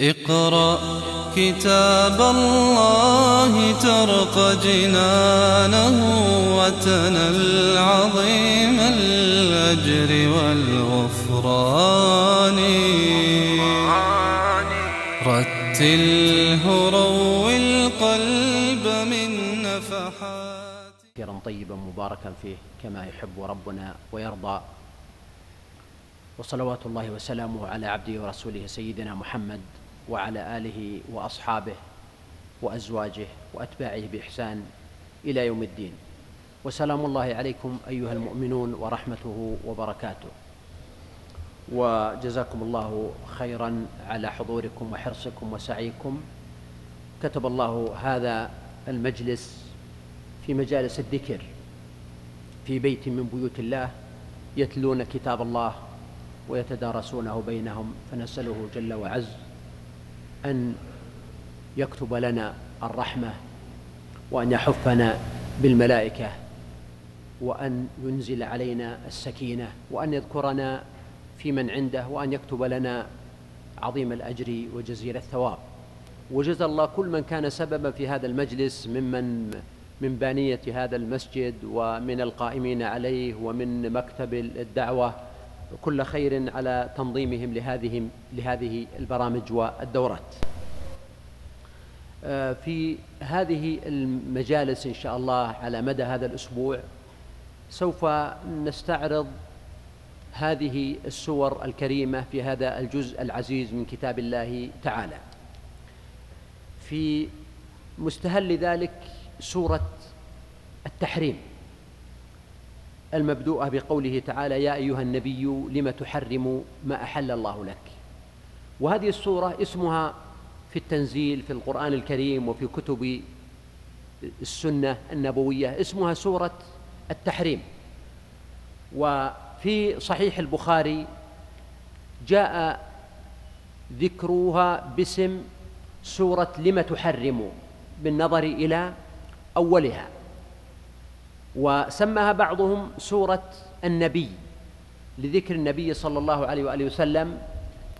اقرأ كتاب الله ترق جنانه وتنل عظيم الأجر والغفران. رتله روي القلب من نفحات. كثيرا طيبا مباركا فيه كما يحب ربنا ويرضى. وصلوات الله وسلامه على عبده ورسوله سيدنا محمد. وعلى آله وأصحابه وأزواجه وأتباعه بإحسان إلى يوم الدين. وسلام الله عليكم أيها المؤمنون ورحمته وبركاته. وجزاكم الله خيرا على حضوركم وحرصكم وسعيكم. كتب الله هذا المجلس في مجالس الذكر في بيت من بيوت الله يتلون كتاب الله ويتدارسونه بينهم فنسأله جل وعز أن يكتب لنا الرحمة وأن يحفنا بالملائكة وأن ينزل علينا السكينة وأن يذكرنا في من عنده وأن يكتب لنا عظيم الأجر وجزيل الثواب. وجزى الله كل من كان سببا في هذا المجلس ممن من بانية هذا المسجد ومن القائمين عليه ومن مكتب الدعوة كل خير على تنظيمهم لهذه لهذه البرامج والدورات. آه، في هذه المجالس إن شاء الله على مدى هذا الأسبوع سوف نستعرض هذه السور الكريمة في هذا الجزء العزيز من كتاب الله تعالى. في مستهل ذلك سورة التحريم المبدوءة بقوله تعالى يا أيها النبي لم تحرم ما أحل الله لك. وهذه السورة اسمها في التنزيل في القرآن الكريم وفي كتب السنة النبوية اسمها سورة التحريم. وفي صحيح البخاري جاء ذكرها باسم سورة لم تحرم بالنظر إلى أولها. وسماها بعضهم سورة النبي لذكر النبي صلى الله عليه وآله وسلم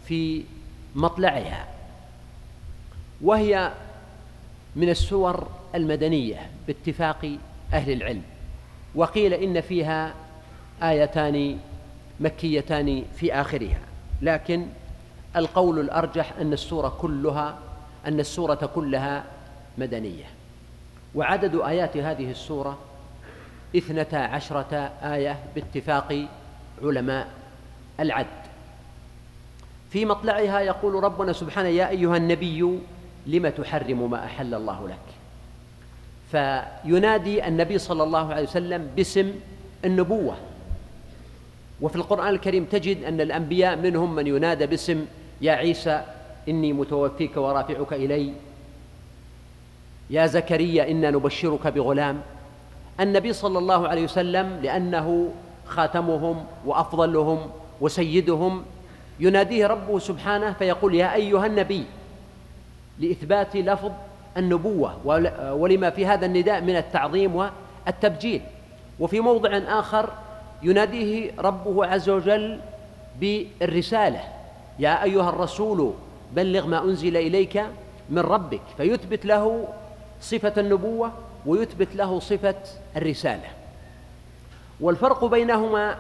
في مطلعها وهي من السور المدنية باتفاق أهل العلم وقيل إن فيها آيتان مكيتان في آخرها لكن القول الأرجح أن السورة كلها أن السورة كلها مدنية وعدد آيات هذه السورة اثنتا عشرة آية باتفاق علماء العد. في مطلعها يقول ربنا سبحانه يا أيها النبي لم تحرم ما أحل الله لك؟ فينادي النبي صلى الله عليه وسلم باسم النبوة. وفي القرآن الكريم تجد أن الأنبياء منهم من ينادى باسم يا عيسى إني متوفيك ورافعك إلي. يا زكريا إنا نبشرك بغلام. النبي صلى الله عليه وسلم لأنه خاتمهم وأفضلهم وسيدهم يناديه ربه سبحانه فيقول يا أيها النبي لإثبات لفظ النبوة ولما في هذا النداء من التعظيم والتبجيل. وفي موضع آخر يناديه ربه عز وجل بالرسالة. يا أيها الرسول بلغ ما أنزل إليك من ربك. فيثبت له صفة النبوة ويثبت له صفة الرسالة. والفرق بينهما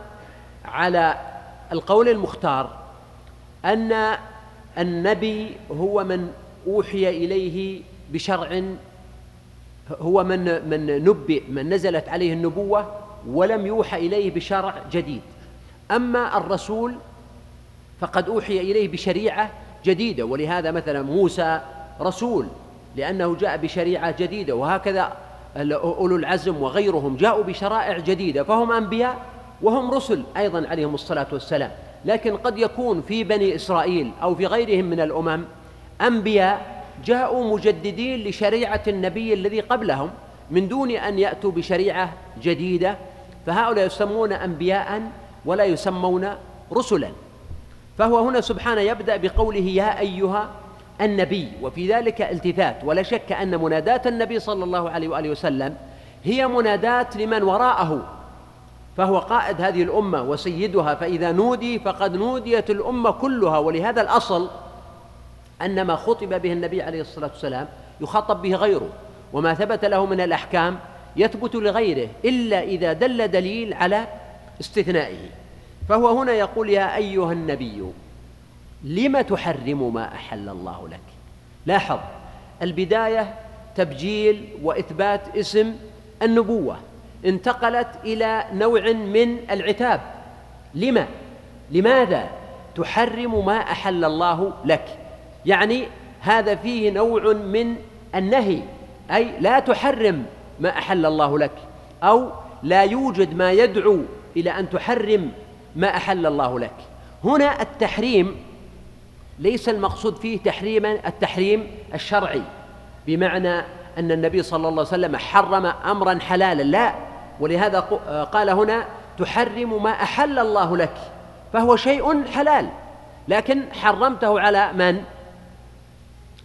على القول المختار أن النبي هو من أوحي إليه بشرع هو من من نبئ من نزلت عليه النبوة ولم يوحى إليه بشرع جديد. أما الرسول فقد أوحي إليه بشريعة جديدة ولهذا مثلا موسى رسول لأنه جاء بشريعة جديدة وهكذا أولو العزم وغيرهم جاءوا بشرائع جديدة فهم أنبياء وهم رسل أيضا عليهم الصلاة والسلام. لكن قد يكون في بني إسرائيل أو في غيرهم من الأمم أنبياء جاءوا مجددين لشريعة النبي الذي قبلهم من دون أن يأتوا بشريعة جديدة فهؤلاء يسمون أنبياء ولا يسمون رسلا. فهو هنا سبحانه يبدأ بقوله يا أيها النبي وفي ذلك التفات ولا شك أن مناداة النبي صلى الله عليه وآله وسلم هي مناداة لمن وراءه فهو قائد هذه الأمة وسيدها فإذا نودي فقد نوديت الأمة كلها ولهذا الأصل أن ما خطب به النبي عليه الصلاة والسلام يخاطب به غيره وما ثبت له من الأحكام يثبت لغيره إلا إذا دل دليل على استثنائه. فهو هنا يقول يا أيها النبي لم تحرم ما أحل الله لك؟ لاحظ البداية تبجيل وإثبات اسم النبوة انتقلت إلى نوع من العتاب. لما لماذا تحرم ما أحل الله لك؟ يعني هذا فيه نوع من النهي أي لا تحرم ما أحل الله لك أو لا يوجد ما يدعو إلى أن تحرم ما أحل الله لك. هنا التحريم ليس المقصود فيه تحريما التحريم الشرعي بمعنى أن النبي صلى الله عليه وسلم حرم أمرا حلالا لا. ولهذا قال هنا تحرم ما أحل الله لك فهو شيء حلال. لكن حرمته على من؟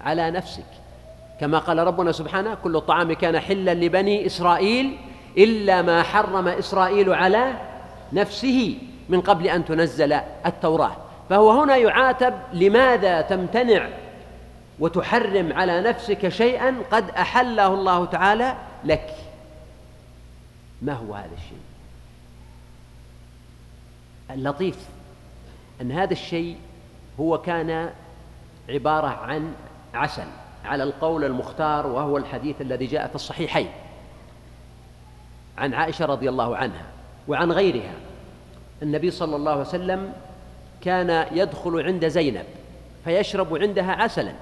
على نفسك. كما قال ربنا سبحانه كل الطعام كان حلا لبني إسرائيل إلا ما حرم إسرائيل على نفسه من قبل أن تنزل التوراة. فهو هنا يعاتب لماذا تمتنع وتحرم على نفسك شيئا قد أحله الله تعالى لك. ما هو هذا الشيء؟ اللطيف أن هذا الشيء هو كان عبارة عن عسل على القول المختار وهو الحديث الذي جاء في الصحيحين. عن عائشة رضي الله عنها وعن غيرها. النبي صلى الله عليه وسلم كان يدخل عند زينب فيشرب عندها عسلا.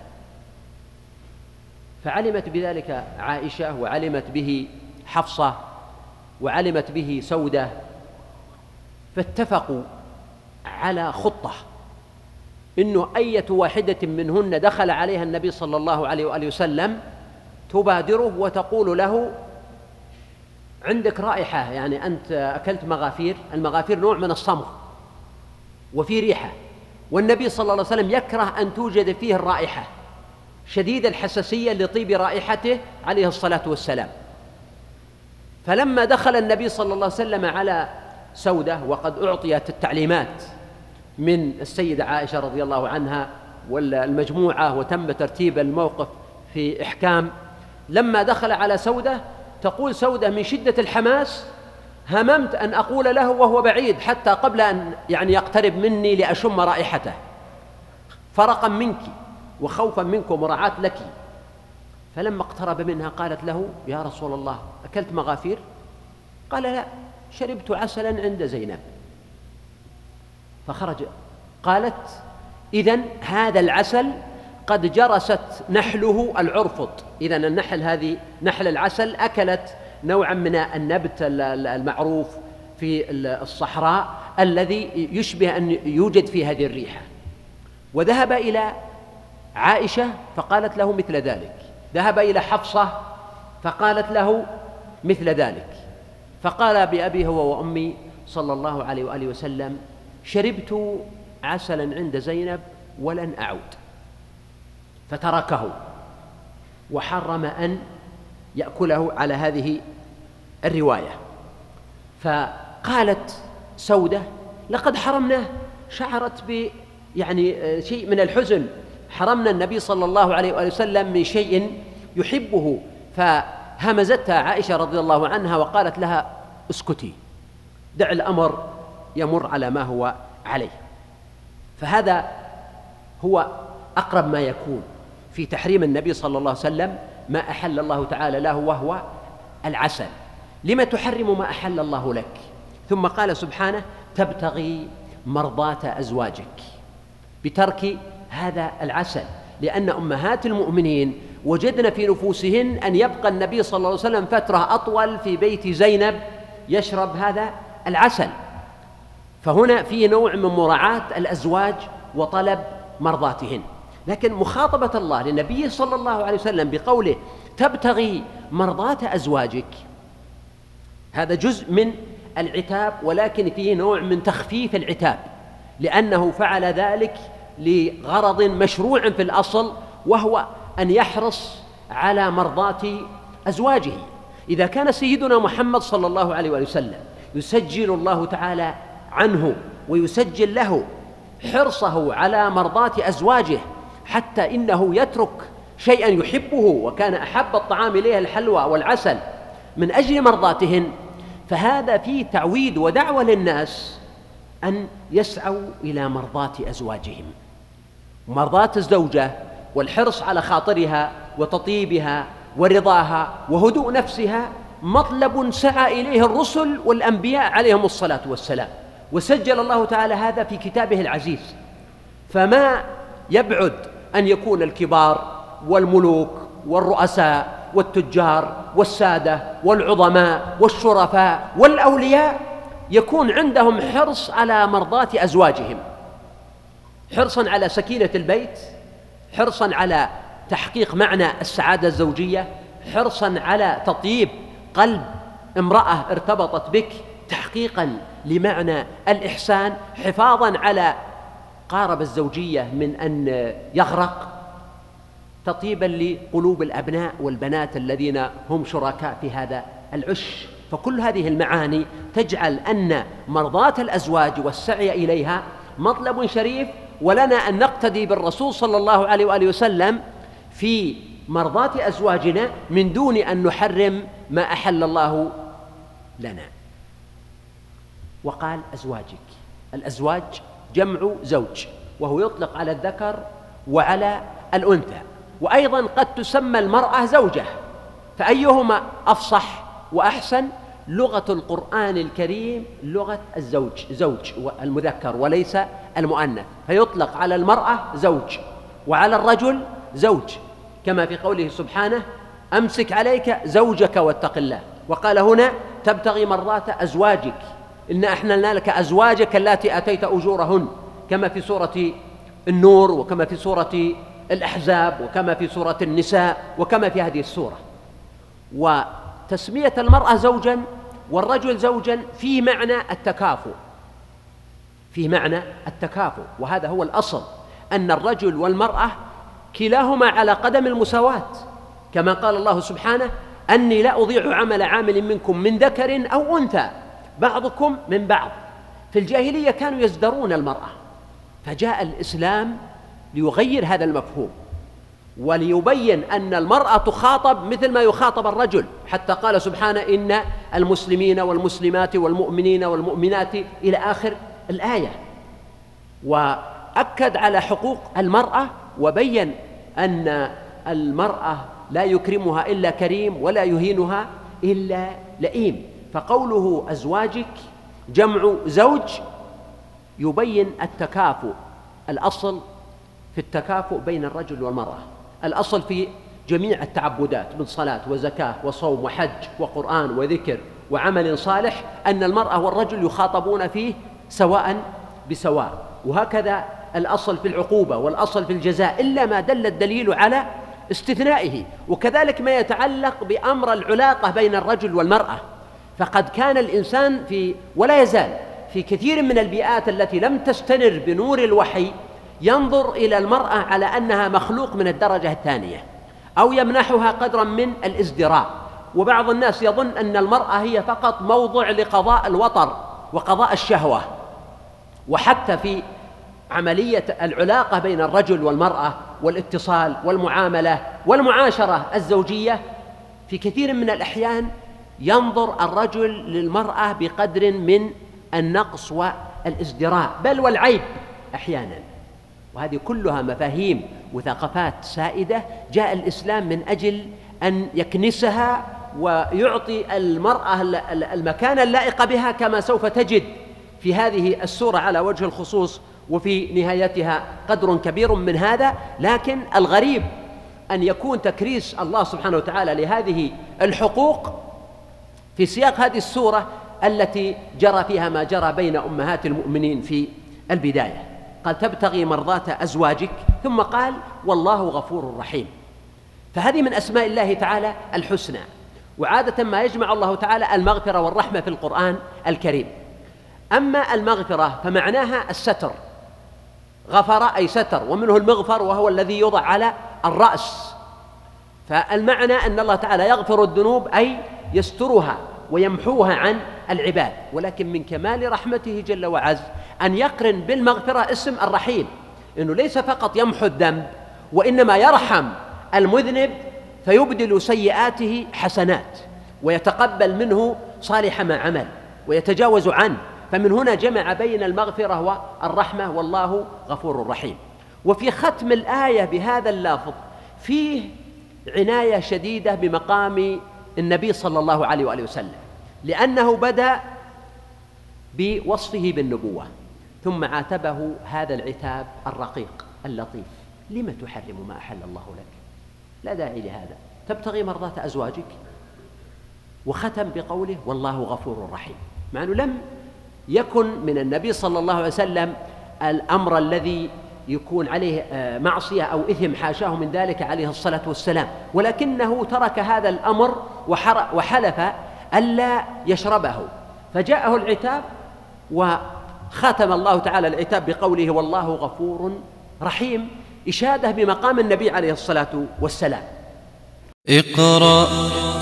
فعلمت بذلك عائشة وعلمت به حفصة وعلمت به سودة فاتفقوا على خطة إنه اية واحدة منهن دخل عليها النبي صلى الله عليه وآله وسلم تبادره وتقول له عندك رائحة يعني أنت أكلت مغافير المغافير نوع من الصمغ. وفي ريحة. والنبي صلى الله عليه وسلم يكره أن توجد فيه الرائحة شديد الحساسية لطيب رائحته عليه الصلاة والسلام. فلما دخل النبي صلى الله عليه وسلم على سودة وقد أعطيت التعليمات من السيدة عائشة رضي الله عنها والمجموعة وتم ترتيب الموقف في إحكام. لما دخل على سودة تقول سودة من شدة الحماس هممت أن أقول له وهو بعيد حتى قبل أن يعني يقترب مني لأشم رائحته. فرقا منك وخوفا منك ومراعاة لك. فلما اقترب منها قالت له يا رسول الله أكلت مغافير؟ قال لا شربت عسلا عند زينب. فخرج قالت إذا هذا العسل قد جرست نحله العرفط. إذا النحل هذه نحل العسل أكلت نوعا من النبت المعروف في الصحراء الذي يشبه أن يوجد في هذه الريحة. وذهب إلى عائشة فقالت له مثل ذلك. ذهب إلى حفصة فقالت له مثل ذلك. فقال بأبي هو وأمي صلى الله عليه وآله وسلم شربت عسلا عند زينب ولن أعود. فتركه وحرم أن يأكله على هذه الرواية. فقالت سودة لقد حرمناه شعرت ب يعني شيء من الحزن. حرمنا النبي صلى الله عليه وآله وسلم من شيء يحبه. فهمزتها عائشة رضي الله عنها وقالت لها اسكتي دع الأمر يمر على ما هو عليه. فهذا هو أقرب ما يكون في تحريم النبي صلى الله عليه وسلم ما أحل الله تعالى له وهو العسل. لم تحرم ما أحل الله لك؟ ثم قال سبحانه تبتغي مرضاة أزواجك بترك هذا العسل لأن أمهات المؤمنين وجدن في نفوسهن أن يبقى النبي صلى الله عليه وسلم فترة أطول في بيت زينب يشرب هذا العسل. فهنا في نوع من مراعاة الأزواج وطلب مرضاتهن. لكن مخاطبة الله للنبي صلى الله عليه وسلم بقوله تبتغي مرضاة أزواجك. هذا جزء من العتاب ولكن فيه نوع من تخفيف العتاب لأنه فعل ذلك لغرض مشروع في الأصل وهو أن يحرص على مرضاة أزواجه. إذا كان سيدنا محمد صلى الله عليه وسلم يسجل الله تعالى عنه ويسجل له حرصه على مرضاة أزواجه حتى إنه يترك شيئا يحبه وكان أحب الطعام إليه الحلوى والعسل من أجل مرضاتهن. فهذا فيه تعويد ودعوة للناس أن يسعوا إلى مرضاة أزواجهم. مرضاة الزوجة والحرص على خاطرها وتطيبها ورضاها وهدوء نفسها مطلب سعى إليه الرسل والأنبياء عليهم الصلاة والسلام. وسجل الله تعالى هذا في كتابه العزيز. فما يبعد أن يكون الكبار والملوك والرؤساء والتجار والسادة والعظماء والشرفاء والأولياء يكون عندهم حرص على مرضاة أزواجهم. حرصا على سكينة البيت حرصا على تحقيق معنى السعادة الزوجية حرصا على تطيب قلب امرأة ارتبطت بك تحقيقا لمعنى الإحسان حفاظا على قارب الزوجية من أن يغرق تطيبا لقلوب الأبناء والبنات الذين هم شركاء في هذا العش. فكل هذه المعاني تجعل أن مرضاة الأزواج والسعي إليها مطلب شريف ولنا أن نقتدي بالرسول صلى الله عليه وآله وسلم في مرضاة أزواجنا من دون أن نحرم ما أحل الله لنا. وقال أزواجك. الأزواج جمع زوج وهو يطلق على الذكر وعلى الأنثى. وأيضا قد تسمى المرأة زوجة فأيهما أفصح وأحسن؟ لغة القرآن الكريم لغة الزوج زوج المذكر وليس المؤنث. فيطلق على المرأة زوج وعلى الرجل زوج. كما في قوله سبحانه أمسك عليك زوجك واتق الله. وقال هنا تبتغي مرضات أزواجك. إن أحللنا لك أزواجك اللاتي آتيت أجورهن كما في سورة النور وكما في سورة الأحزاب وكما في سورة النساء وكما في هذه السورة. وتسمية المرأة زوجا والرجل زوجا في معنى التكافؤ. في معنى التكافؤ. وهذا هو الأصل أن الرجل والمرأة كلاهما على قدم المساواة. كما قال الله سبحانه أني لا أضيع عمل عامل منكم من ذكر أو أنثى. بعضكم من بعض. في الجاهلية كانوا يزدرون المرأة فجاء الإسلام ليغير هذا المفهوم وليبين أن المرأة تخاطب مثل ما يخاطب الرجل حتى قال سبحانه إن المسلمين والمسلمات والمؤمنين والمؤمنات إلى آخر الآية. وأكد على حقوق المرأة وبين أن المرأة لا يكرمها إلا كريم ولا يهينها إلا لئيم. فقوله أزواجك جمع زوج يبين التكافؤ الأصل في التكافؤ بين الرجل والمرأة الأصل في جميع التعبدات من صلاة وزكاة وصوم وحج وقرآن وذكر وعمل صالح أن المرأة والرجل يخاطبون فيه سواء بسواء. وهكذا الأصل في العقوبة والأصل في الجزاء إلا ما دل الدليل على استثنائه. وكذلك ما يتعلق بأمر العلاقة بين الرجل والمرأة. فقد كان الإنسان في ولا يزال في كثير من البيئات التي لم تستنر بنور الوحي ينظر إلى المرأة على أنها مخلوق من الدرجة الثانية أو يمنحها قدرا من الازدراء. وبعض الناس يظن أن المرأة هي فقط موضع لقضاء الوطر وقضاء الشهوة. وحتى في عملية العلاقة بين الرجل والمرأة والاتصال والمعاملة والمعاشرة الزوجية في كثير من الأحيان ينظر الرجل للمرأة بقدر من النقص والازدراء بل والعيب أحيانا. وهذه كلها مفاهيم وثقافات سائدة جاء الإسلام من أجل أن يكنسها ويعطي المرأة المكان اللائق بها كما سوف تجد في هذه السورة على وجه الخصوص وفي نهايتها قدر كبير من هذا. لكن الغريب أن يكون تكريس الله سبحانه وتعالى لهذه الحقوق في سياق هذه السورة التي جرى فيها ما جرى بين أمهات المؤمنين في البداية. قال تبتغي مرضاة أزواجك. ثم قال والله غفور رحيم. فهذه من أسماء الله تعالى الحسنى. وعادة ما يجمع الله تعالى المغفرة والرحمة في القرآن الكريم. أما المغفرة فمعناها الستر. غفر أي ستر ومنه المغفر وهو الذي يوضع على الرأس. فالمعنى أن الله تعالى يغفر الذنوب أي يسترها. ويمحوها عن العباد. ولكن من كمال رحمته جل وعز أن يقرن بالمغفرة اسم الرحيم. إنه ليس فقط يمحو الذنب وإنما يرحم المذنب فيبدل سيئاته حسنات ويتقبل منه صالح ما عمل ويتجاوز عنه. فمن هنا جمع بين المغفرة والرحمة والله غفور رحيم. وفي ختم الآية بهذا اللافظ فيه عناية شديدة بمقام النبي صلى الله عليه وآله وسلم. لأنه بدأ بوصفه بالنبوة ثم عاتبه هذا العتاب الرقيق اللطيف. لم تحرم ما أحل الله لك؟ لا داعي لهذا. تبتغي مرضاة أزواجك؟ وختم بقوله والله غفور رحيم مع أنه لم يكن من النبي صلى الله عليه وسلم الأمر الذي يكون عليه آه، معصية أو إثم حاشاه من ذلك عليه الصلاة والسلام. ولكنه ترك هذا الأمر وحلف ألا يشربه. فجاءه العتاب وختم الله تعالى العتاب بقوله والله غفور رحيم إشادة بمقام النبي عليه الصلاة والسلام. اقرأ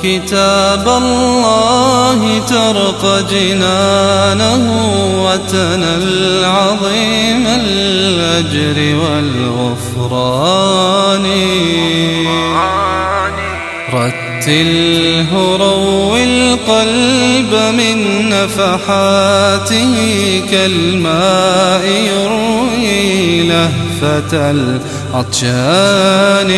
كتاب الله ترق جنانه وتنل عظيم الأجر والغفران. رتله روي القلب من نفحاته كالماء يروي لهفة العطشان.